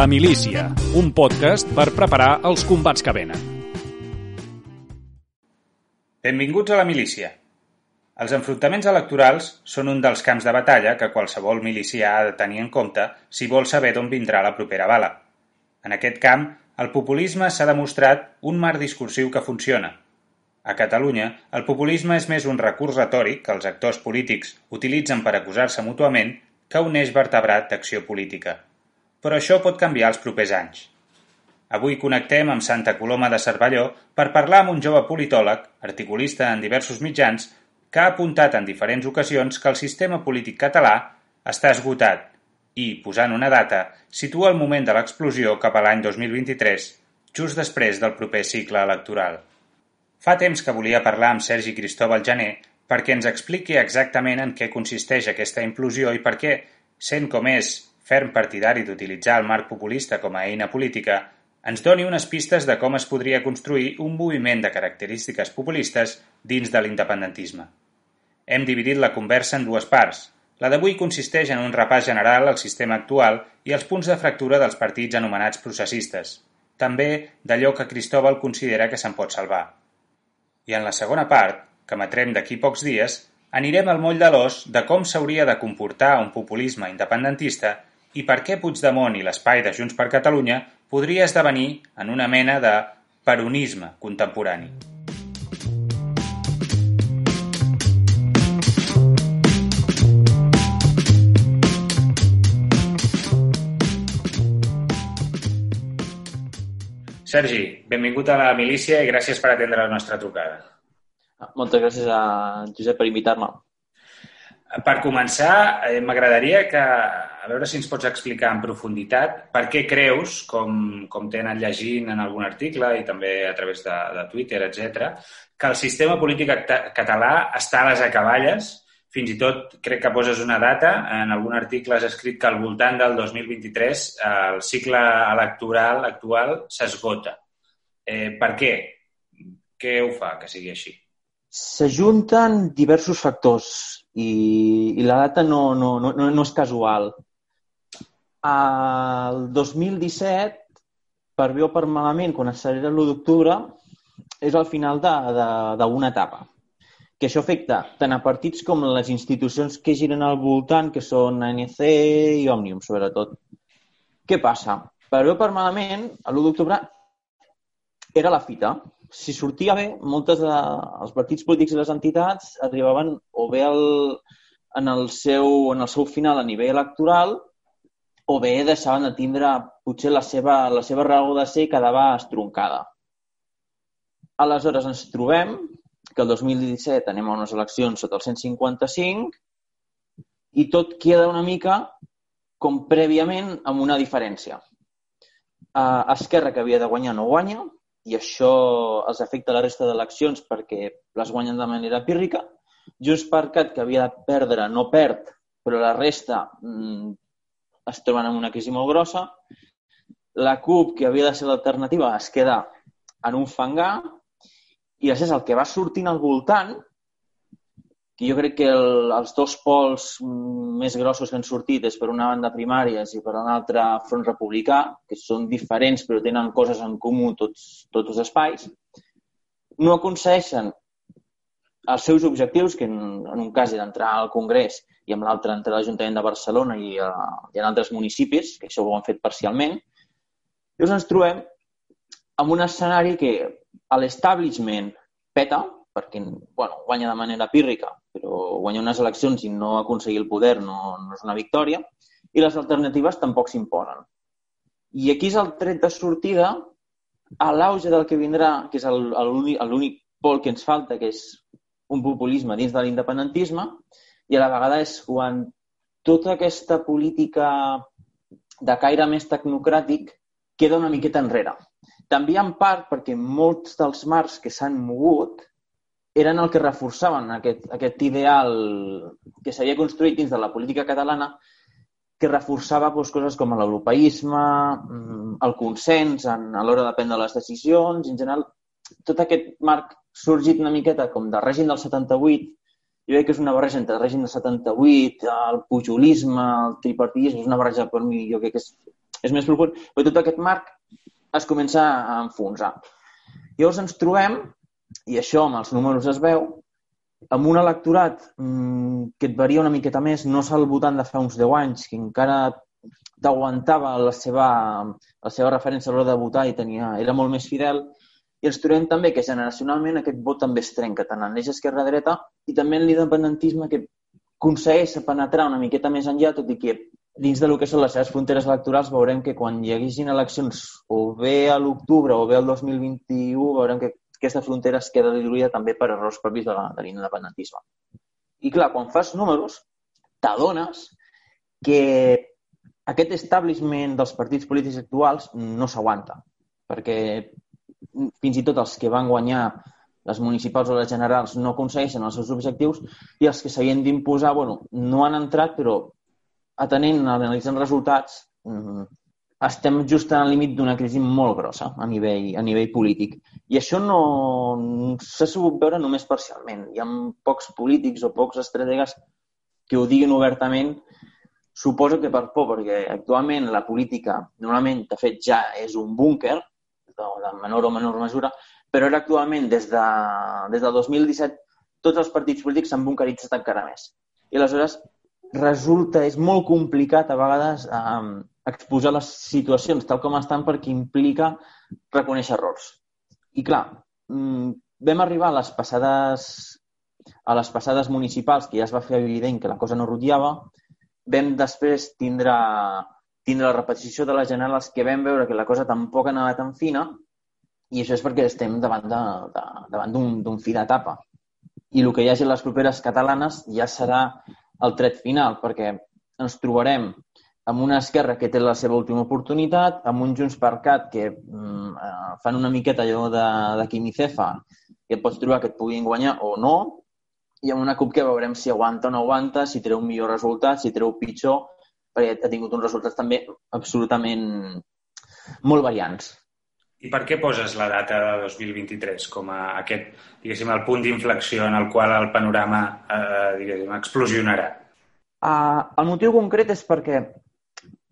La Milícia, un podcast per preparar els combats que venen. Benvinguts a La Milícia. Els enfrontaments electorals són un dels camps de batalla que qualsevol milicià ha de tenir en compte si vol saber d'on vindrà la propera bala. En aquest camp, el populisme s'ha demostrat un marc discursiu que funciona. A Catalunya, el populisme és més un recurs retòric que els actors polítics utilitzen per acusar-se mútuament que un eix vertebrat d'acció política. Però això pot canviar els propers anys. Avui connectem amb Santa Coloma de Cervelló per parlar amb un jove politòleg, articulista en diversos mitjans, que ha apuntat en diferents ocasions que el sistema polític català està esgotat i, posant una data, situa el moment de l'explosió cap a l'any 2023, just després del proper cicle electoral. Fa temps que volia parlar amb Sergi Cristóbal Jané perquè ens expliqui exactament en què consisteix aquesta implosió i per què, sent com és ferm partidari d'utilitzar el marc populista com a eina política, ens doni unes pistes de com es podria construir un moviment de característiques populistes dins de l'independentisme. Hem dividit la conversa en dues parts. La d'avui consisteix en un repàs general al sistema actual i els punts de fractura dels partits anomenats processistes, també d'allò que Cristóbal considera que se'n pot salvar. I en la segona part, que emetrem d'aquí pocs dies, anirem al moll de l'os de com s'hauria de comportar un populisme independentista i per què Puigdemont i l'espai de Junts per Catalunya podria esdevenir en una mena de peronisme contemporani. Sergi, benvingut a la milícia i gràcies per atendre la nostra trucada. Moltes gràcies a Josep per invitar-me. Per començar, eh, m'agradaria que, a veure si ens pots explicar en profunditat per què creus, com, com t'he anat llegint en algun article i també a través de, de Twitter, etc, que el sistema polític català està a les acaballes fins i tot crec que poses una data, en algun article has escrit que al voltant del 2023 el cicle electoral actual s'esgota. Eh, per què? Què ho fa que sigui així? S'ajunten diversos factors i, i la data no, no, no, no és casual. El 2017, per bé o per malament, quan es celebra l'1 d'octubre, és el final d'una etapa que això afecta tant a partits com a les institucions que giren al voltant, que són ANC i Òmnium, sobretot. Què passa? Per bé o per malament, l'1 d'octubre era la fita. Si sortia bé, moltes dels partits polítics i les entitats arribaven o bé el, en, el seu, en el seu final a nivell electoral o bé deixaven de tindre potser la seva, la seva raó de ser quedava estroncada. Aleshores ens trobem que el 2017 anem a unes eleccions sota el 155 i tot queda una mica com prèviament amb una diferència. Uh, Esquerra, que havia de guanyar, no guanya, i això els afecta a la resta d'eleccions perquè les guanyen de manera pírrica. Junts per Cat, que havia de perdre, no perd, però la resta mm, es troben en una crisi molt grossa. La CUP, que havia de ser l'alternativa, es queda en un fangar i després el que va sortint al voltant, que jo crec que el, els dos pols més grossos que han sortit és per una banda primàries i per una altra front republicà, que són diferents però tenen coses en comú tots, tots els espais, no aconsegueixen els seus objectius, que en, en un cas era entrar al Congrés i en l'altre entrar a l'Ajuntament de Barcelona i, a, i en altres municipis, que això ho han fet parcialment. Llavors ens trobem amb un escenari que l'establishment peta, perquè bueno, guanya de manera pírrica, però guanya unes eleccions i no aconseguir el poder no, no és una victòria, i les alternatives tampoc s'imponen. I aquí és el tret de sortida a l'auge del que vindrà, que és l'únic pol que ens falta, que és un populisme dins de l'independentisme, i a la vegada és quan tota aquesta política de caire més tecnocràtic queda una miqueta enrere. També en part perquè molts dels marcs que s'han mogut eren el que reforçaven aquest, aquest ideal que s'havia construït dins de la política catalana que reforçava doncs, coses com l'europeisme, mm, el consens en, a l'hora de prendre les decisions, en general, tot aquest marc sorgit una miqueta com del règim del 78, jo crec que és una barreja entre el règim del 78, el pujolisme, el tripartisme, és una barreja per mi, jo crec que és és més profund, però tot aquest marc es comença a enfonsar. Llavors ens trobem, i això amb els números es veu, amb un electorat mmm, que et varia una miqueta més, no és el votant de fa uns 10 anys, que encara t'aguantava la, seva, la seva referència a l'hora de votar i tenia, era molt més fidel, i ens trobem també que generacionalment aquest vot també es trenca, tant en l'eix esquerra-dreta i també en l'independentisme que aconsegueix penetrar una miqueta més enllà, tot i que dins de lo que són les seves fronteres electorals veurem que quan hi haguessin eleccions o bé a l'octubre o bé al 2021 veurem que aquesta frontera es queda diluïda també per errors propis de l'independentisme. I clar, quan fas números, t'adones que aquest establishment dels partits polítics actuals no s'aguanta, perquè fins i tot els que van guanyar les municipals o les generals no aconsegueixen els seus objectius i els que s'havien d'imposar, bueno, no han entrat, però atenent, analitzant resultats, mm, estem just al límit d'una crisi molt grossa a nivell, a nivell polític. I això no s'ha sabut veure només parcialment. Hi ha pocs polítics o pocs estrategues que ho diguin obertament, suposo que per por, perquè actualment la política normalment, de fet, ja és un búnquer, de menor o menor mesura, però ara actualment, des de, des de 2017, tots els partits polítics s'han buncaritzat encara més. I aleshores resulta, és molt complicat a vegades eh, exposar les situacions tal com estan perquè implica reconèixer errors. I clar, mm, vam arribar a les passades a les passades municipals, que ja es va fer evident que la cosa no rotllava, vam després tindre tindre la repetició de les generals que vam veure que la cosa tampoc anava tan fina i això és perquè estem davant de, de, d'un fi d'etapa. I el que hi hagi a les properes catalanes ja serà el tret final, perquè ens trobarem amb una esquerra que té la seva última oportunitat, amb un Junts per Cat que mm, eh, fan una miqueta allò de, de Quimicefa, que pots trobar que et puguin guanyar o no, i amb una CUP que veurem si aguanta o no aguanta, si treu un millor resultat, si treu pitjor, perquè ha tingut uns resultats també absolutament molt variants. I per què poses la data de 2023 com a aquest, diguéssim, el punt d'inflexió en el qual el panorama, eh, diguéssim, explosionarà? Uh, el motiu concret és perquè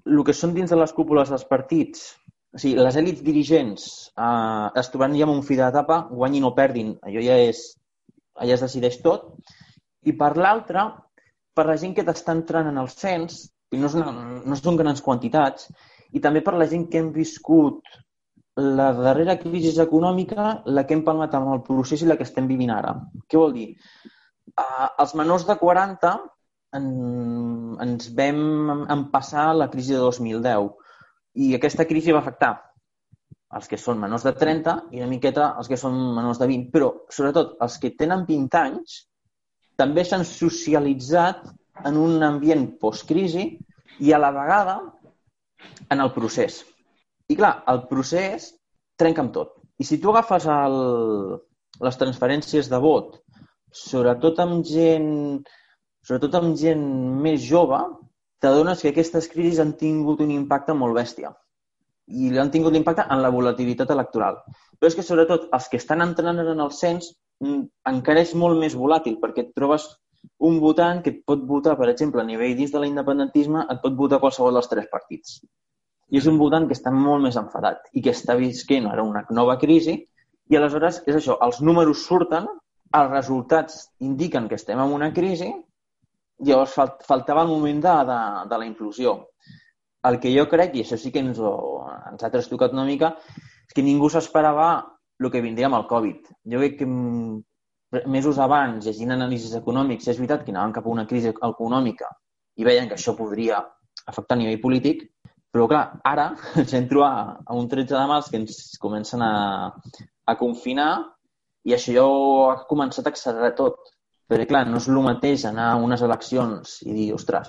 el que són dins de les cúpules dels partits, o sigui, les èlits dirigents uh, es trobaran ja en un fi d'etapa, guanyin o perdin, allò ja és, allà es decideix tot, i per l'altra, per la gent que t'està entrant en el cens, i no, és una, no són grans quantitats, i també per la gent que hem viscut la darrera crisi econòmica, la que hem palmat amb el procés i la que estem vivint ara. Què vol dir? Uh, els menors de 40 en, ens vam empassar la crisi de 2010 i aquesta crisi va afectar els que són menors de 30 i una miqueta els que són menors de 20, però sobretot els que tenen 20 anys també s'han socialitzat en un ambient postcrisi i a la vegada en el procés. I clar, el procés trenca amb tot. I si tu agafes el, les transferències de vot, sobretot amb gent, sobretot amb gent més jove, t'adones que aquestes crisis han tingut un impacte molt bèstia. I han tingut impacte en la volatilitat electoral. Però és que, sobretot, els que estan entrant en el cens mm, encara és molt més volàtil, perquè et trobes un votant que et pot votar, per exemple, a nivell dins de l'independentisme, et pot votar qualsevol dels tres partits. I és un votant que està molt més enfadat i que està visquent ara una nova crisi i aleshores és això, els números surten, els resultats indiquen que estem en una crisi, llavors falt, faltava el moment de, de, de la inclusió. El que jo crec, i això sí que ens, ho, ens ha trastocat una mica, és que ningú s'esperava el que vindria amb el Covid. Jo crec que mesos abans, llegint anàlisis econòmics, és veritat que anaven cap a una crisi econòmica i veien que això podria afectar a nivell polític, però clar, ara ens hem trobat a un 13 de març que ens comencen a, a confinar i això ja ha començat a accelerar tot. Perquè, clar, no és el mateix anar a unes eleccions i dir, ostres,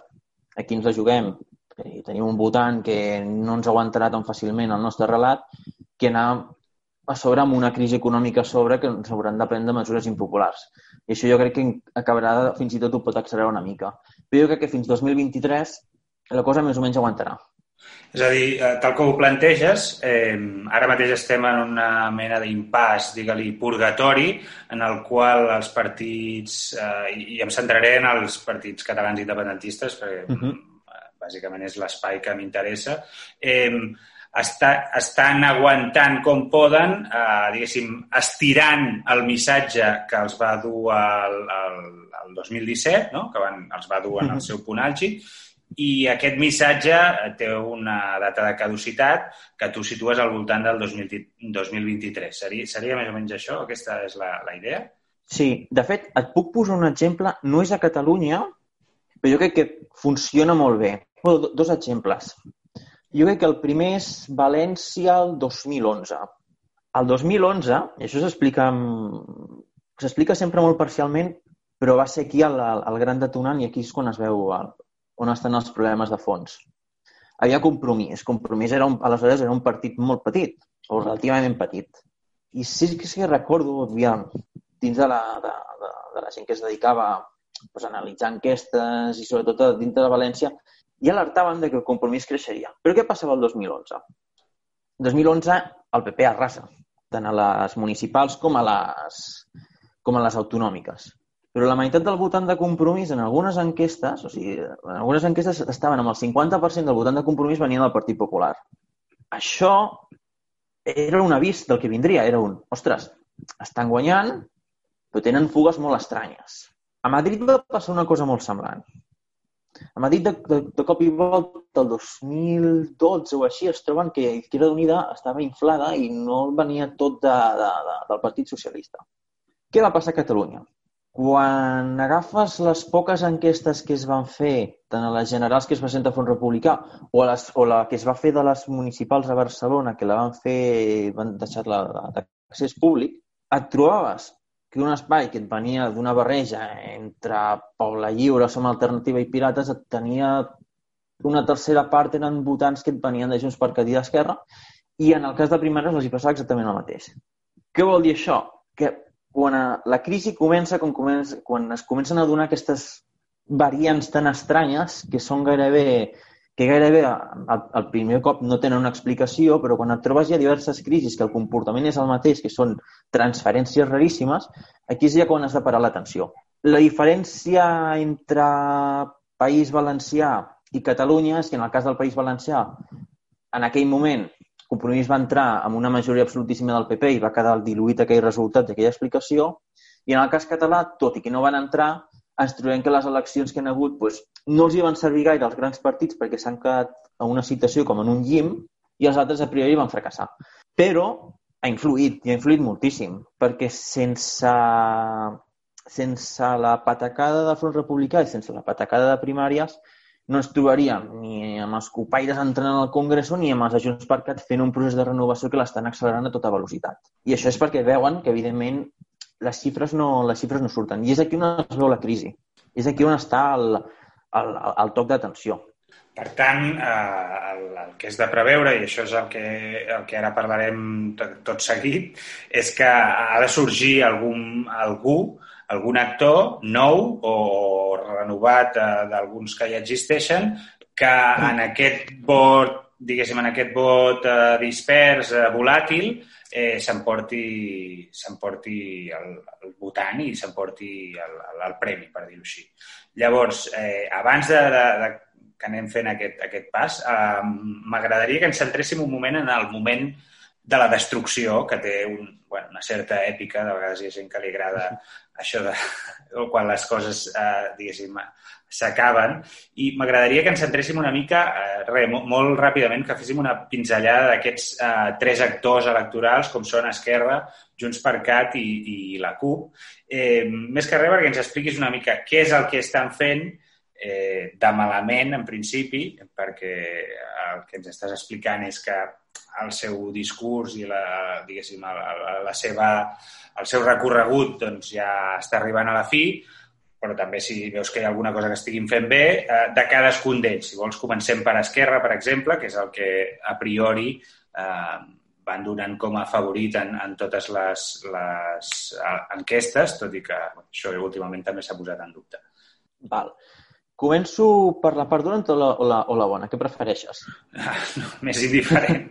aquí ens la juguem, i tenim un votant que no ens aguantarà tan fàcilment el nostre relat, que anar a sobre amb una crisi econòmica a sobre que ens hauran de prendre mesures impopulars. I això jo crec que acabarà, fins i tot ho pot accelerar una mica. Però jo crec que fins 2023 la cosa més o menys aguantarà. És a dir, eh, tal com ho planteges, eh, ara mateix estem en una mena d'impàs, digue-li, purgatori, en el qual els partits, eh, i em centraré en els partits catalans independentistes, perquè uh -huh. bàsicament és l'espai que m'interessa, eh, està, estan aguantant com poden, eh, diguéssim, estirant el missatge que els va dur al, al, al 2017, no? que van, els va dur en el seu punt àlgid, i aquest missatge té una data de caducitat que tu situes al voltant del 2000, 2023. Seria, seria més o menys això? Aquesta és la, la idea? Sí, de fet, et puc posar un exemple. No és a Catalunya, però jo crec que funciona molt bé. Dos exemples. Jo crec que el primer és València el 2011. El 2011, i això s'explica s'explica sempre molt parcialment, però va ser aquí el, el gran detonant i aquí és quan es veu el, on estan els problemes de fons. Havia compromís. Compromís era un, aleshores era un partit molt petit, o relativament petit. I sí que sí recordo, aviam, dins de la, de, de, de la gent que es dedicava pues, a analitzar enquestes i sobretot dintre de València, i alertaven de que el compromís creixeria. Però què passava el 2011? El 2011 el PP arrasa, tant a les municipals com a les, com a les autonòmiques. Però la meitat del votant de compromís en algunes enquestes, o sigui, en algunes enquestes estaven amb el 50% del votant de compromís venien del Partit Popular. Això era un avís del que vindria. Era un, ostres, estan guanyant, però tenen fugues molt estranyes. A Madrid va passar una cosa molt semblant. A Madrid, de, de, de cop i volta, el 2012 o així, es troben que Izquierda Unida estava inflada i no venia tot de, de, de, del Partit Socialista. Què va passar a Catalunya? Quan agafes les poques enquestes que es van fer, tant a les generals que es va sentar a Republicà o, a les, o la que es va fer de les municipals a Barcelona, que la van fer, van deixar-la d'accés públic, et trobaves que un espai que et venia d'una barreja entre Poble Lliure, Som Alternativa i Pirates et tenia una tercera part eren votants que et venien de Junts per Cadí d'Esquerra i en el cas de primaris els hi passava exactament el mateix. Què vol dir això? Que quan la crisi comença, quan, comença, quan es comencen a donar aquestes variants tan estranyes que són gairebé que gairebé al, al primer cop no tenen una explicació, però quan et trobes ja diverses crisis que el comportament és el mateix, que són transferències raríssimes, aquí és ja quan has de parar l'atenció. La diferència entre País Valencià i Catalunya és que en el cas del País Valencià, en aquell moment, Compromís va entrar amb una majoria absolutíssima del PP i va quedar diluït aquell resultat d'aquella explicació, i en el cas català, tot i que no van entrar, ens trobem que les eleccions que han hagut doncs, no els hi van servir gaire als grans partits perquè s'han quedat en una situació com en un llim i els altres a priori van fracassar. Però ha influït, i ha influït moltíssim, perquè sense, sense la patacada del Front Republicà i sense la patacada de primàries no ens trobaríem ni amb els copaires entrant al Congrés ni amb els Junts per Cat fent un procés de renovació que l'estan accelerant a tota velocitat. I això és perquè veuen que, evidentment, les xifres no, les xifres no surten. I és aquí on es veu la crisi. És aquí on està el, el, el toc d'atenció. Per tant, eh, el, el que és de preveure, i això és el que, el que ara parlarem tot, tot seguit, és que ha de sorgir algun, algú, algun actor nou o renovat eh, d'alguns que ja existeixen, que en aquest vot, diguéssim, en aquest vot eh, dispers, eh, volàtil, eh, s'emporti el, el votant i s'emporti el, el, el premi, per dir-ho així. Llavors, eh, abans de, de, de que anem fent aquest, aquest pas, eh, m'agradaria que ens centréssim un moment en el moment de la destrucció, que té un, bueno, una certa èpica, de vegades hi ha gent que li agrada això de quan les coses, eh, diguéssim, s'acaben. I m'agradaria que ens centréssim una mica, eh, re, molt, molt ràpidament, que féssim una pinzellada d'aquests eh, tres actors electorals, com són Esquerra, Junts per Cat i, i la CUP. Eh, més que res perquè ens expliquis una mica què és el que estan fent eh, de malament, en principi, perquè el que ens estàs explicant és que el seu discurs i la, diguéssim, la, la, seva, el seu recorregut doncs, ja està arribant a la fi, però també si veus que hi ha alguna cosa que estiguin fent bé, eh, de cadascun d'ells. Si vols, comencem per Esquerra, per exemple, que és el que a priori eh, van donant com a favorit en, en totes les, les eh, enquestes, tot i que bueno, això últimament també s'ha posat en dubte. Val. Començo per la part dolenta o la, o la, o la bona? Què prefereixes? Ah, no, més indiferent.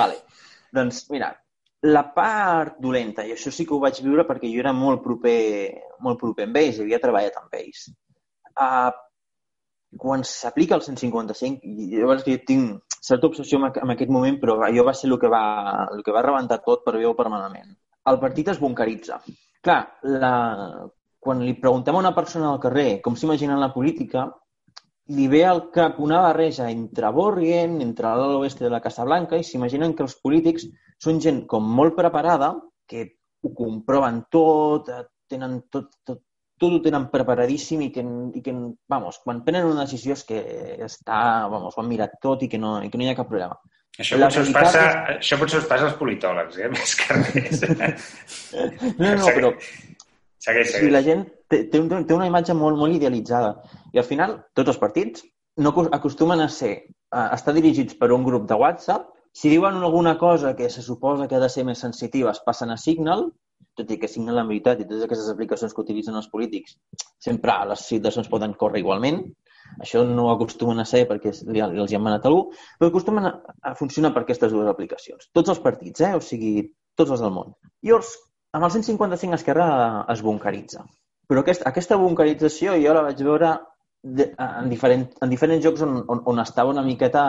Vale. Doncs mira, la part dolenta, i això sí que ho vaig viure perquè jo era molt proper, molt proper amb ells, havia treballat amb ells. Uh, quan s'aplica el 155, i llavors jo tinc certa obsessió en aquest moment, però allò va ser el que va, el que va rebentar tot per bé o. El partit es bunkeritza. Clar, la... quan li preguntem a una persona al carrer com s'imagina la política, li ve al cap una barreja entre Borgen, entre l'oest de la Casa Blanca, i s'imaginen que els polítics són gent com molt preparada, que ho comproven tot, tenen tot, tot, tot ho tenen preparadíssim i que, i que vamos, quan prenen una decisió és que està, vamos, ho han mirat tot i que no, i que no hi ha cap problema. Això potser, us passa, és... això potser us passa als politòlegs, eh? més que res. no, no, però... Segueix, segueix. Si la gent té, té, té una imatge molt, molt idealitzada i al final tots els partits no acostumen a ser a estar dirigits per un grup de WhatsApp. Si diuen alguna cosa que se suposa que ha de ser més sensitiva, es passen a Signal tot i que signen la veritat i totes aquestes aplicacions que utilitzen els polítics, sempre les situacions poden córrer igualment. Això no ho acostumen a ser perquè li, els hi han manat algú, però acostumen a, a funcionar per aquestes dues aplicacions. Tots els partits, eh? o sigui, tots els del món. Llavors, amb el 155 Esquerra es bunkeritza. Però aquest, aquesta bunkerització jo la vaig veure de, en, diferent, en diferents jocs on, on, on estava una miqueta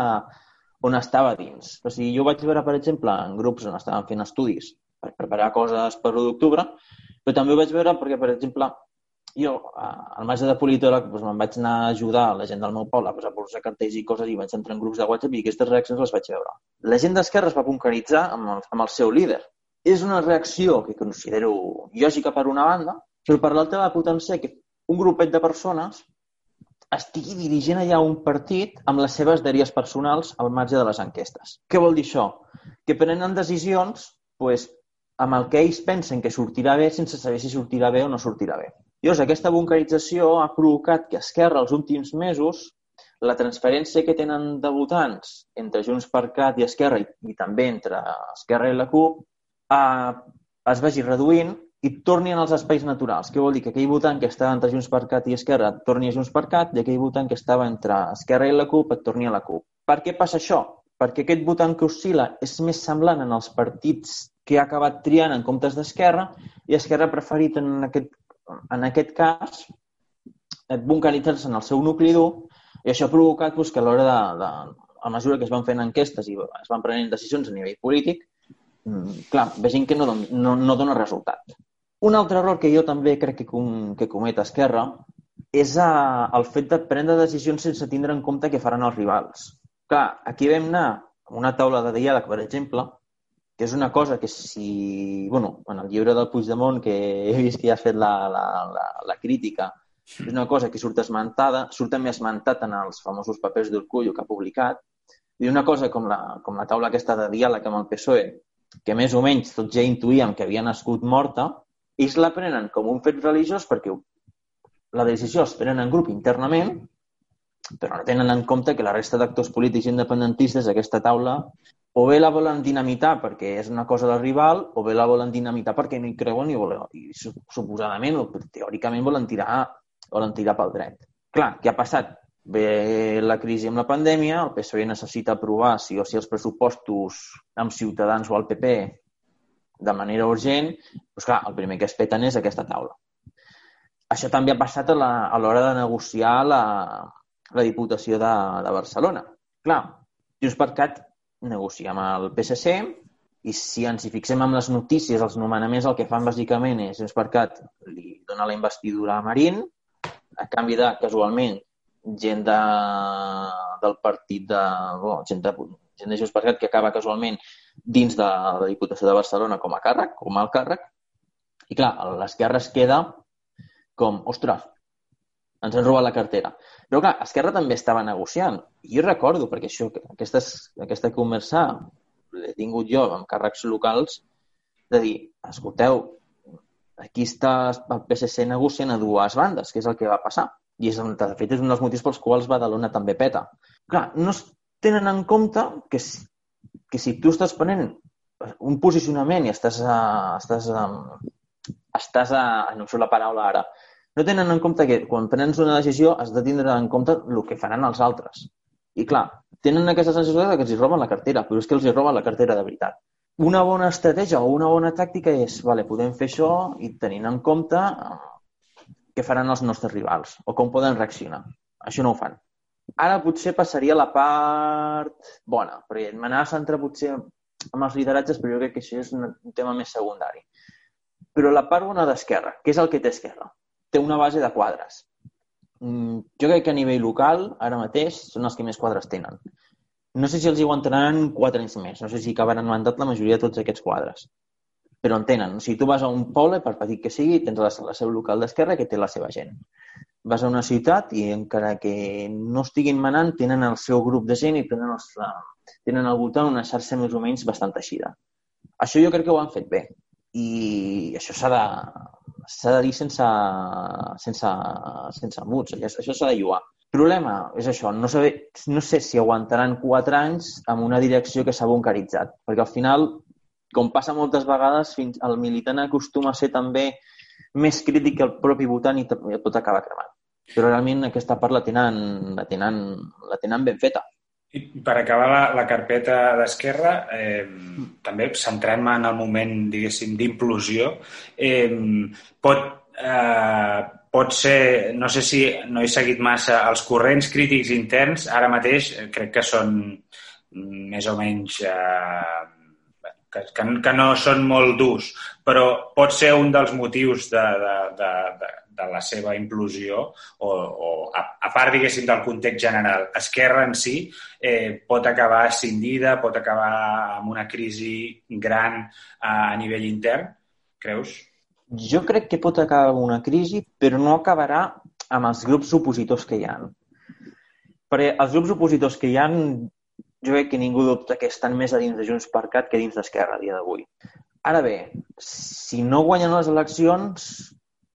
on estava dins. O sigui, jo vaig veure, per exemple, en grups on estaven fent estudis per preparar coses per l'1 d'octubre, però també ho vaig veure perquè, per exemple, jo, al marge de politòleg, doncs me'n vaig anar a ajudar a la gent del meu poble a posar, posar cartells i coses i vaig entrar en grups de WhatsApp i aquestes reaccions les vaig veure. La gent d'Esquerra es va bunkeritzar amb el, amb el seu líder. És una reacció que considero lògica per una banda, però per l'altra va potenciar que un grupet de persones estigui dirigint allà un partit amb les seves dèries personals al marge de les enquestes. Què vol dir això? Que prenen decisions pues, amb el que ells pensen que sortirà bé sense saber si sortirà bé o no sortirà bé. Llavors, aquesta bunkerització ha provocat que Esquerra els últims mesos la transferència que tenen de votants entre Junts per Cat i Esquerra i, i també entre Esquerra i la CUP eh, es vagi reduint i torni als espais naturals. Què vol dir? Que aquell votant que estava entre Junts per Cat i Esquerra et torni a Junts per Cat i aquell votant que estava entre Esquerra i la CUP et torni a la CUP. Per què passa això? Perquè aquest votant que oscil·la és més semblant en els partits que ha acabat triant en comptes d'Esquerra i Esquerra ha preferit en aquest, en aquest cas bunkeritzar-se en el seu nucli dur i això ha provocat doncs, que a l'hora de, de, a mesura que es van fent enquestes i es van prenent decisions a nivell polític, clar, vegin que no, no, no dona resultat. Un altre error que jo també crec que, com, que comet Esquerra és a, eh, el fet de prendre decisions sense tindre en compte què faran els rivals. Clar, aquí vam anar a una taula de diàleg, per exemple, que és una cosa que si... bueno, en el llibre del Puigdemont, que he vist que ja has fet la, la, la, la crítica, és una cosa que surt esmentada, surt també esmentat en els famosos papers d'Urcullo que ha publicat, i una cosa com la, com la taula aquesta de diàleg amb el PSOE, que més o menys tots ja intuïem que havia nascut morta, ells la prenen com un fet religiós perquè la decisió es prenen en grup internament, però no tenen en compte que la resta d'actors polítics independentistes d'aquesta taula o bé la volen dinamitar perquè és una cosa del rival, o bé la volen dinamitar perquè no hi creuen i, volen, i suposadament o teòricament volen tirar, volen tirar pel dret. Clar, què ha passat? Ve la crisi amb la pandèmia, el PSOE necessita aprovar sí o sí els pressupostos amb Ciutadans o el PP de manera urgent, doncs clar, el primer que es peten és aquesta taula. Això també ha passat a l'hora de negociar la, la Diputació de, de Barcelona. Clar, Junts per Cat negocia amb el PSC i si ens hi fixem amb les notícies, els nomenaments, el que fan bàsicament és Junts per Cat li dona la investidura a Marín, a canvi de, casualment, gent de, del partit de... Bueno, gent de, gent de Junts per Cat que acaba casualment dins de la Diputació de Barcelona com a càrrec, com a càrrec. I clar, l'esquerra es queda com, ostres, ens han robat la cartera. Però clar, Esquerra també estava negociant. I jo recordo, perquè això, aquestes, aquesta conversa l'he tingut jo amb càrrecs locals, de dir, escolteu, aquí està el PSC negociant a dues bandes, que és el que va passar. I és, de fet, és un dels motius pels quals Badalona també peta. Clar, no es tenen en compte que, que si tu estàs prenent un posicionament i estàs, a, estàs, a, estàs a, no sé la paraula ara, no tenen en compte que quan prens una decisió has de tindre en compte el que faran els altres. I clar, tenen aquesta sensació que els hi roben la cartera, però és que els hi roben la cartera de veritat. Una bona estratègia o una bona tàctica és, vale, podem fer això i tenint en compte eh, què faran els nostres rivals o com poden reaccionar. Això no ho fan. Ara potser passaria la part bona, perquè m'anava a centrar potser amb els lideratges, però jo crec que això és un, tema més secundari. Però la part bona d'Esquerra, què és el que té Esquerra? Té una base de quadres. Mm, jo crec que a nivell local, ara mateix, són els que més quadres tenen. No sé si els hi aguantaran quatre anys més, no sé si acabaran mandat la majoria de tots aquests quadres. Però en tenen. O sigui, tu vas a un poble, per petit que sigui, tens la, la seu local d'Esquerra que té la seva gent. Vas a una ciutat i encara que no estiguin manant, tenen el seu grup de gent i tenen, els, tenen al voltant una xarxa més o menys bastant teixida. Això jo crec que ho han fet bé i això s'ha de, s'ha de dir sense, sense, sense muts, això s'ha de lluar. Problema és això, no, saber, no sé si aguantaran quatre anys amb una direcció que s'ha buncaritzat, perquè al final, com passa moltes vegades, fins el militant acostuma a ser també més crític que el propi votant i pot acabar cremant. Però realment aquesta part la tenen, la tenen, la tenen ben feta. I per acabar la, la carpeta d'Esquerra, eh, també centrant-me en el moment, diguéssim, d'implosió, eh, pot, eh, pot ser, no sé si no he seguit massa, els corrents crítics interns ara mateix eh, crec que són més o menys eh, que, que, que no són molt durs, però pot ser un dels motius de, de, de, de, de la seva implosió o, o a, a part, diguéssim, del context general. Esquerra en si eh, pot acabar escindida, pot acabar amb una crisi gran a, a nivell intern, creus? Jo crec que pot acabar amb una crisi, però no acabarà amb els grups opositors que hi ha. Perquè els grups opositors que hi ha, jo crec que ningú dubta que estan més a dins de Junts per Cat que dins d'Esquerra a dia d'avui. Ara bé, si no guanyen les eleccions,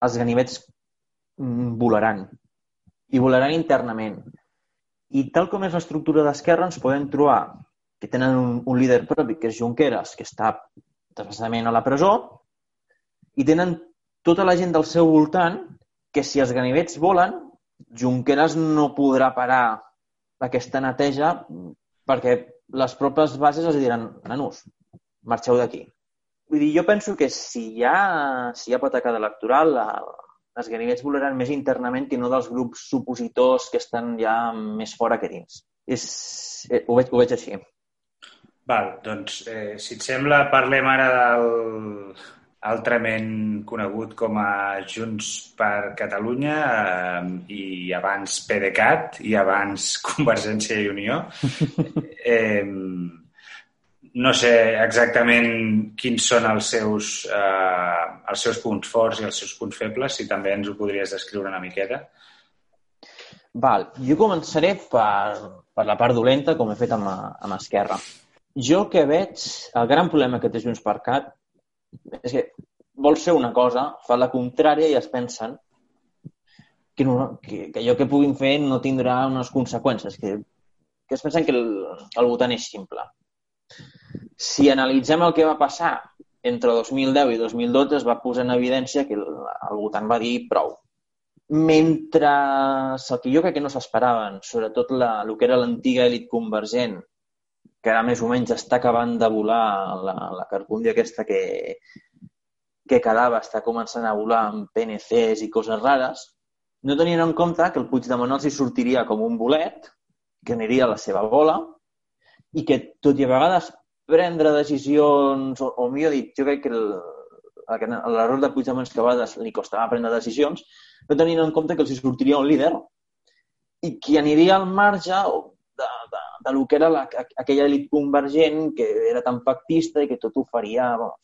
els ganivets mm, volaran. I volaran internament. I tal com és l'estructura d'Esquerra, ens podem trobar que tenen un, un líder propi, que és Junqueras, que està desgraciadament a la presó, i tenen tota la gent del seu voltant que si els ganivets volen, Junqueras no podrà parar aquesta neteja perquè les pròpies bases els diran, nanos, marxeu d'aquí. Vull dir, jo penso que si hi ha, si hi ha patacada electoral, la, els ganivets volaran més internament que no dels grups supositors que estan ja més fora que dins. És, eh, ho, veig, ho veig així. Val, doncs, eh, si et sembla, parlem ara del altrament conegut com a Junts per Catalunya eh, i abans PDeCAT i abans Convergència i Unió. Eh, no sé exactament quins són els seus, eh, els seus punts forts i els seus punts febles, si també ens ho podries descriure una miqueta. Val, jo començaré per, per la part dolenta, com he fet amb, amb Esquerra. Jo que veig, el gran problema que té Junts per Cat és que vol ser una cosa, fa la contrària i es pensen que, no, que, que allò que puguin fer no tindrà unes conseqüències, que, que es pensen que el, el votant és simple. Si analitzem el que va passar entre 2010 i 2012 es va posar en evidència que el, el votant va dir prou. Mentre el que jo crec que no s'esperaven, sobretot la, el que era l'antiga elit convergent, que ara més o menys està acabant de volar la, la carcúndia aquesta que, que quedava, està començant a volar amb PNCs i coses rares, no tenien en compte que el Puigdemont els hi sortiria com un bolet, que aniria a la seva bola, i que, tot i a vegades prendre decisions, o, o millor dit, jo crec que l'error de Puigdemont és que a vegades li costava prendre decisions, no tenint en compte que els sortiria un líder i qui aniria al marge de, de, lo que era la, aquella elit convergent que era tan pactista i que tot ho faria, bueno,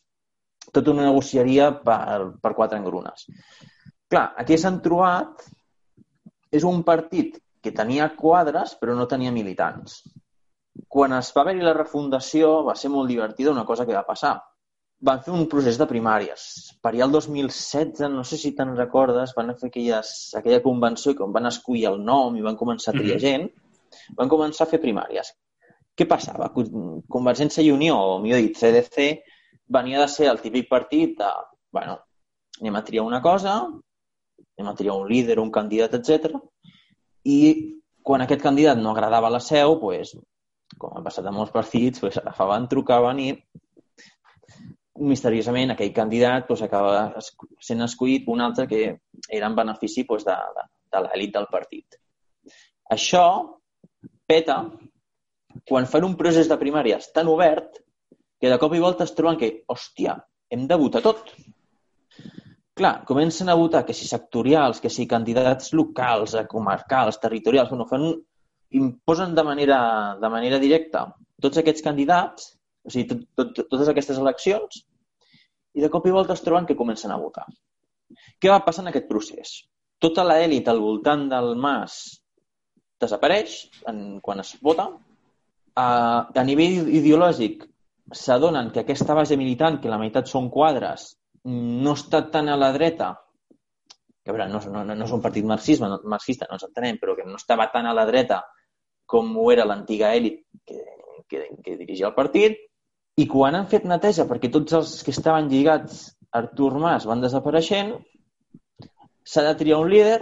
tot ho negociaria per, per quatre engrunes. Clar, aquí s'han trobat és un partit que tenia quadres però no tenia militants quan es va haver-hi la refundació va ser molt divertida una cosa que va passar. Van fer un procés de primàries. Per allà el 2016, no sé si te'n recordes, van fer aquelles, aquella convenció i quan van escollir el nom i van començar a triar mm -hmm. gent, van començar a fer primàries. Què passava? Convergència i Unió, o millor dit, CDC, venia de ser el típic partit de, bueno, anem a triar una cosa, anem a triar un líder, un candidat, etc. I quan aquest candidat no agradava la seu, pues, com ha passat a molts partits, pues, agafaven, trucaven i misteriosament aquell candidat pues, acaba sent escollit un altre que era en benefici pues, de, de, de l'elit del partit. Això peta quan fan un procés de primàries tan obert que de cop i volta es troben que, hòstia, hem de votar tot. Clar, comencen a votar que si sectorials, que si candidats locals, comarcals, territorials, bueno, fan imposen de manera, de manera directa tots aquests candidats, o sigui, tot, tot, totes aquestes eleccions, i de cop i volta es troben que comencen a votar. Què va passar en aquest procés? Tota l'elit al voltant del Mas desapareix en, quan es vota. A, a nivell ideològic s'adonen que aquesta base militant, que la meitat són quadres, no està tan a la dreta, que a veure, no, no, no és un partit marxisme, no, marxista, no ens entenem, però que no estava tan a la dreta com ho era l'antiga èlit que, que, que dirigia el partit, i quan han fet neteja perquè tots els que estaven lligats a Artur Mas van desapareixent, s'ha de triar un líder,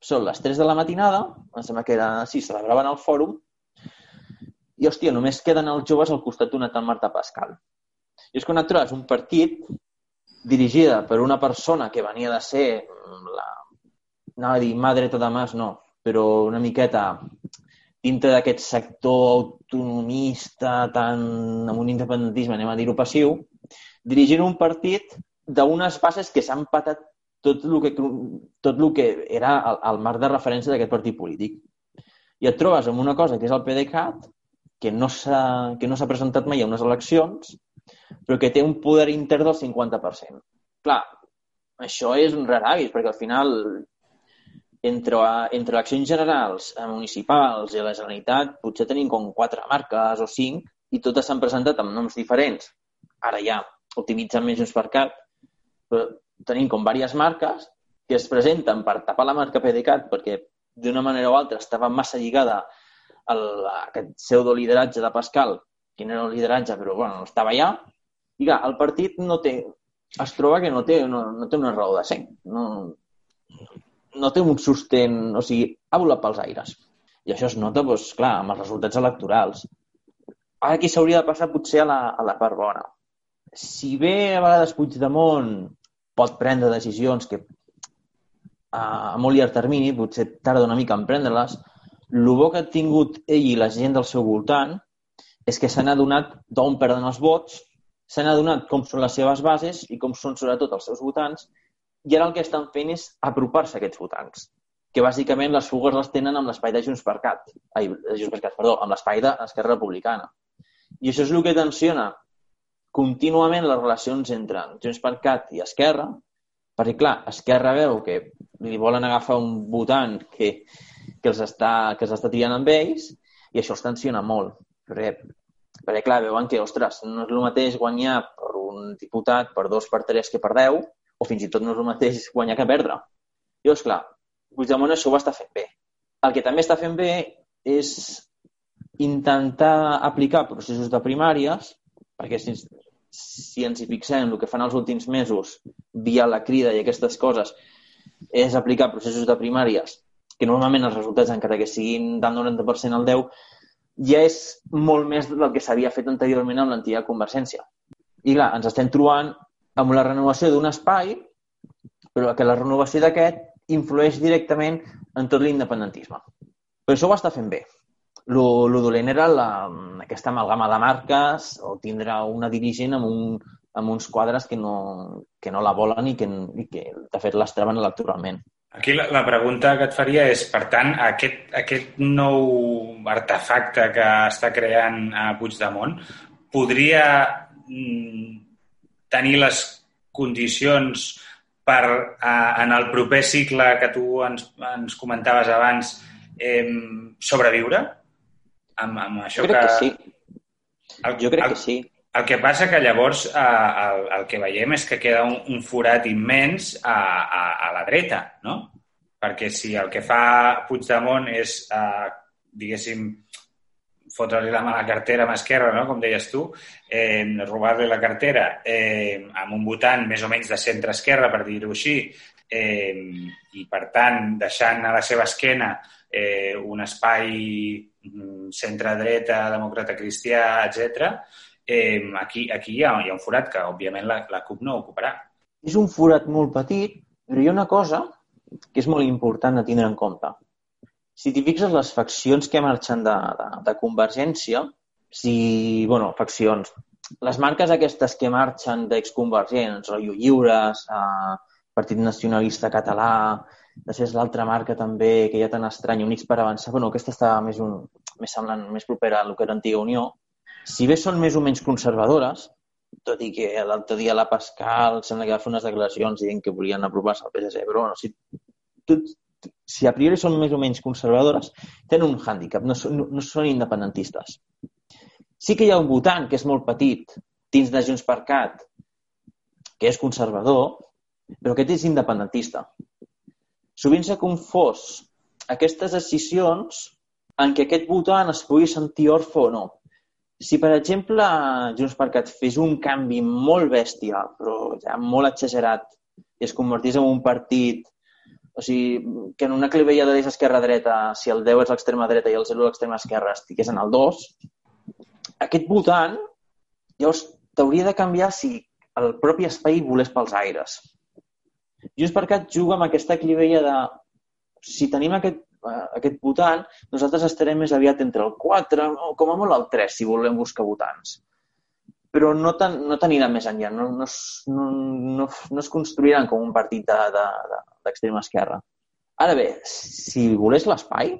són les 3 de la matinada, em sembla que era així, celebraven el fòrum, i, hòstia, només queden els joves al costat d'una tal Marta Pascal. I és quan et trobes un partit dirigida per una persona que venia de ser la, anava a dir mà dreta de Mas, no, però una miqueta dintre d'aquest sector autonomista tan amb un independentisme, anem a dir-ho passiu, dirigint un partit d'unes bases que s'han patat tot el que, tot el que era el, el marc de referència d'aquest partit polític. I et trobes amb una cosa que és el PDeCAT, que no s'ha presentat mai a unes eleccions, però que té un poder intern del 50%. Clar, això és un rar avis, perquè al final entre, entre eleccions generals, eh, municipals i la Generalitat potser tenim com quatre marques o cinc i totes s'han presentat amb noms diferents. Ara ja optimitzen més Junts per Cat, però tenim com diverses marques que es presenten per tapar la marca PDeCAT perquè d'una manera o altra estava massa lligada al, a aquest pseudo-lideratge de Pascal, que no era un lideratge, però bueno, estava allà, i clar, el partit no té, es troba que no té, no, no té una raó de ser. No, no té un sostén, o sigui, ha volat pels aires. I això es nota, doncs, clar, amb els resultats electorals. Ara aquí s'hauria de passar potser a la, a la part bona. Si bé a vegades Puigdemont pot prendre decisions que a molt llarg termini, potser tarda una mica en prendre-les, el bo que ha tingut ell i la gent del seu voltant és que s'han adonat d'on perden els vots, s'han adonat com són les seves bases i com són sobretot els seus votants, i ara el que estan fent és apropar-se a aquests votants, que bàsicament les fugues les tenen amb l'espai de Junts per Cat, ai, de Junts per Cat, perdó, amb l'espai d'Esquerra Republicana. I això és el que tensiona contínuament les relacions entre Junts per Cat i Esquerra, perquè, clar, Esquerra veu que li volen agafar un votant que, que, els està, que els està triant amb ells i això els tensiona molt. Perquè, perquè clar, veuen que, ostres, no és el mateix guanyar per un diputat per dos, per tres que per deu, o fins i tot no és el mateix guanyar que perdre. Llavors, clar, Puigdemont això ho està fent bé. El que també està fent bé és intentar aplicar processos de primàries, perquè si, si ens hi fixem, el que fan els últims mesos via la crida i aquestes coses és aplicar processos de primàries que normalment els resultats, encara que siguin del 90% al 10, ja és molt més del que s'havia fet anteriorment amb l'antiga Convergència. I clar, ens estem trobant amb la renovació d'un espai, però que la renovació d'aquest influeix directament en tot l'independentisme. Però això ho està fent bé. Lo, lo dolent era la, aquesta amalgama de marques o tindrà una dirigent amb, un, amb uns quadres que no, que no la volen i que, i que de fet les treuen electoralment. Aquí la, la pregunta que et faria és, per tant, aquest, aquest nou artefacte que està creant a Puigdemont podria mm, tenir les condicions per, eh, en el proper cicle que tu ens, ens comentaves abans, eh, sobreviure? Amb, amb això jo crec que... que sí. El, jo crec el, que sí. El que passa que llavors eh, el, el que veiem és que queda un, un forat immens a, a, a la dreta, no? Perquè si el que fa Puigdemont és, eh, diguéssim, fotre-li la mà a la cartera amb esquerra, no? com deies tu, eh, robar-li la cartera eh, amb un votant més o menys de centre-esquerra, per dir-ho així, eh, i per tant deixant a la seva esquena eh, un espai mm, centre-dreta, demòcrata cristià, etc eh, aquí, aquí hi ha, hi ha un forat que, òbviament, la, la CUP no ocuparà. És un forat molt petit, però hi ha una cosa que és molt important a tindre en compte. si t'hi fixes, les faccions que marxen de, de, de Convergència, si, bueno, faccions, les marques aquestes que marxen d'exconvergents, rotllo lliures, eh, Partit Nacionalista Català, després l'altra marca també, que ja tan estrany, Units per avançar, bueno, aquesta està més, un, més semblant, més propera a lo que era Antiga Unió, si bé són més o menys conservadores, tot i que l'altre dia la Pascal sembla que va fer unes declaracions dient que volien apropar-se al PSC, però bueno, si, tot, si a priori són més o menys conservadores, tenen un hàndicap, no, no, no són independentistes. Sí que hi ha un votant que és molt petit dins de Junts per Cat, que és conservador, però aquest és independentista. Sovint s'ha confós aquestes decisions en què aquest votant es pugui sentir orfe o no. Si, per exemple, Junts per Cat fes un canvi molt bèstia, però ja molt exagerat, i es convertís en un partit o sigui, que en una clivella de esquerra-dreta, si el 10 és l'extrema dreta i el 0 l'extrema esquerra, estigués en el 2, aquest votant llavors t'hauria de canviar si el propi espai volés pels aires. Junts per Cat juga amb aquesta clivella de si tenim aquest eh, aquest votant, nosaltres estarem més aviat entre el 4 o com a molt el 3 si volem buscar votants. Però no, ten, no t'aniran més enllà, no, no, no, no, no es construiran com un partit d'extrema de, de, esquerra. Ara bé, si volés l'espai,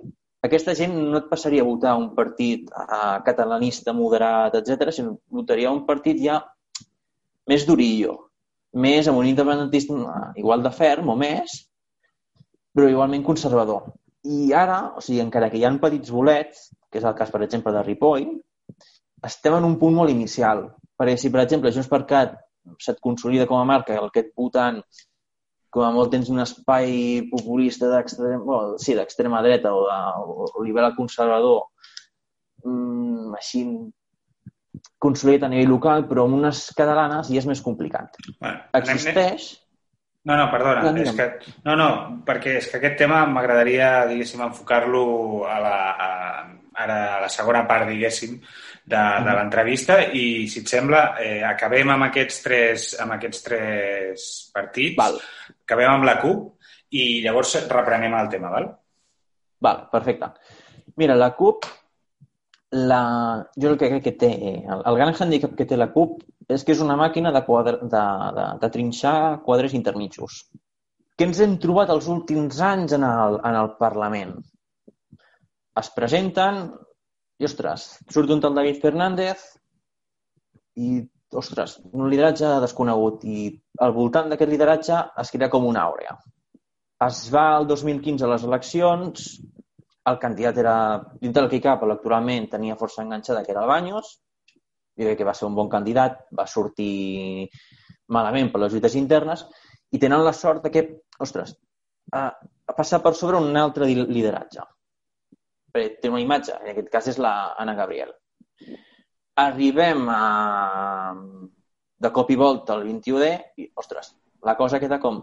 aquesta gent no et passaria a votar un partit uh, catalanista, moderat, etc, sinó votaria un partit ja més durillo, més amb un independentisme igual de ferm o més, però igualment conservador. I ara, o sigui, encara que hi ha petits bolets, que és el cas, per exemple, de Ripoll, estem en un punt molt inicial. Perquè si, per exemple, Junts per Cat se't consolida com a marca el que et votant com a molt tens un espai populista d'extrema bueno, sí, dreta o, de, o liberal conservador mmm, així consolidat a nivell local, però amb unes catalanes ja és més complicat. Bueno, Existeix, no, no, perdona. No, és que, no, no, perquè és que aquest tema m'agradaria, diguéssim, enfocar-lo a la, a, ara a la segona part, diguéssim, de, de l'entrevista i, si et sembla, eh, acabem amb aquests tres, amb aquests tres partits, Val. acabem amb la CUP i llavors reprenem el tema, val? Val, perfecte. Mira, la CUP, la... jo el que crec que té, el, el gran handicap que té la CUP és que és una màquina de, quadre, de, de, de trinxar quadres intermitjos. Què ens hem trobat els últims anys en el, en el Parlament? Es presenten i, ostres, surt un tal David Fernández i, ostres, un lideratge desconegut i al voltant d'aquest lideratge es crea com una àurea. Es va el 2015 a les eleccions, el candidat era, dintre del cap electoralment, tenia força enganxada, que era el Baños, jo crec que va ser un bon candidat, va sortir malament per les lluites internes i tenen la sort que, ostres, ha passat per sobre un altre lideratge. Perquè té una imatge, en aquest cas és la Anna Gabriel. Arribem a... de cop i volta al 21D i, ostres, la cosa queda com...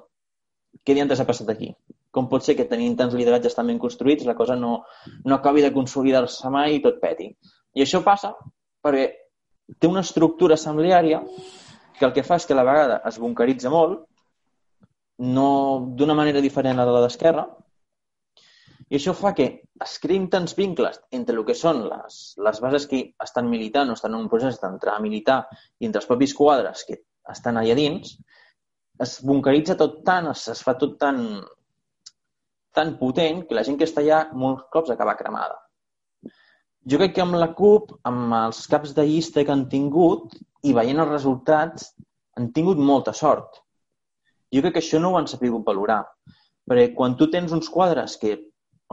Què diantres ha passat aquí? Com pot ser que tenint tants lideratges tan ben construïts la cosa no, no acabi de consolidar-se mai i tot peti? I això passa perquè té una estructura assembleària que el que fa és que a la vegada es bunkeritza molt, no d'una manera diferent a la d'esquerra, i això fa que es creïn tants vincles entre el que són les, les bases que estan militant o estan en un procés d'entrar a militar i entre els propis quadres que estan allà dins, es bunkeritza tot tant, es, es fa tot tan, tan potent que la gent que està allà molts cops acaba cremada. Jo crec que amb la CUP, amb els caps de llista que han tingut i veient els resultats, han tingut molta sort. Jo crec que això no ho han sabut valorar. Perquè quan tu tens uns quadres que,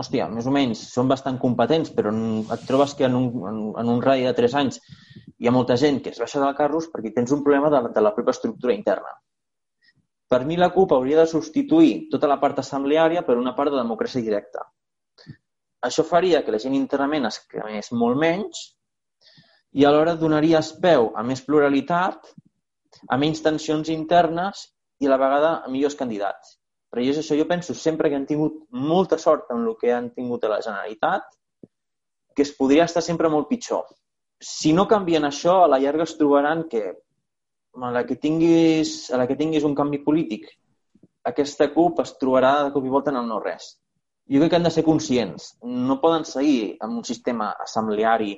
hòstia, més o menys són bastant competents, però et trobes que en un, en, en un radi de 3 anys hi ha molta gent que es baixa del carros perquè tens un problema de, de la pròpia estructura interna. Per mi la CUP hauria de substituir tota la part assembleària per una part de democràcia directa. Això faria que la gent internament es cremés molt menys i alhora donaria peu a més pluralitat, a menys tensions internes i a la vegada a millors candidats. Però és això, jo penso sempre que han tingut molta sort en el que han tingut a la Generalitat, que es podria estar sempre molt pitjor. Si no canvien això, a la llarga es trobaran que a la que tinguis, a la que tinguis un canvi polític, aquesta CUP es trobarà de cop i volta en el no res jo crec que han de ser conscients. No poden seguir amb un sistema assembleari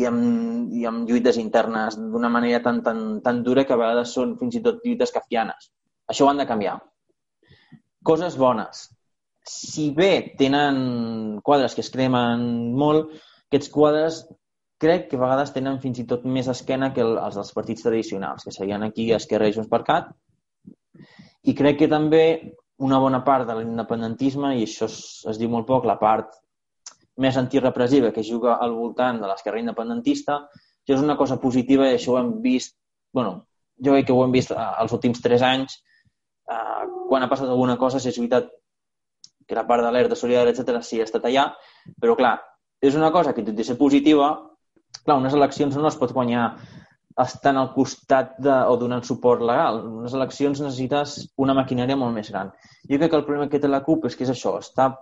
i amb, i amb lluites internes d'una manera tan, tan, tan dura que a vegades són fins i tot lluites cafianes. Això ho han de canviar. Coses bones. Si bé tenen quadres que es cremen molt, aquests quadres crec que a vegades tenen fins i tot més esquena que els dels partits tradicionals, que serien aquí Esquerra i Junts per Cat. I crec que també una bona part de l'independentisme, i això es, es diu molt poc, la part més antirepressiva que juga al voltant de l'esquerra independentista, això és una cosa positiva i això ho hem vist, bueno, jo crec que ho hem vist eh, els últims tres anys, eh, quan ha passat alguna cosa, s'ha veritat que la part de l'ERT, de Solidaritat, etc sí ha estat allà, però clar, és una cosa que tot i ser positiva, clar, unes eleccions no es pot guanyar estan al costat de, o donant suport legal. En unes eleccions necessites una maquinària molt més gran. Jo crec que el problema que té la CUP és que és això, està,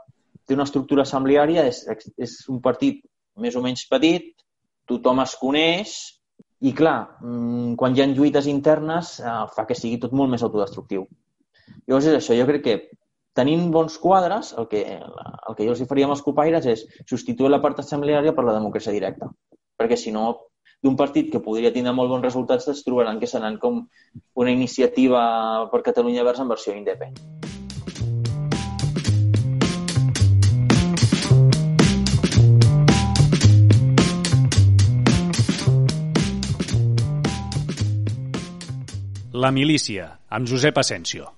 té una estructura assembleària, és, és un partit més o menys petit, tothom es coneix, i clar, mm, quan hi ha lluites internes eh, fa que sigui tot molt més autodestructiu. Llavors és això, jo crec que tenint bons quadres, el que, el que jo els faríem als copaires és substituir la part assembleària per la democràcia directa. Perquè si no d'un partit que podria tenir molt bons resultats es trobaran que seran com una iniciativa per Catalunya Verds en versió independent. La milícia, amb Josep Asensio.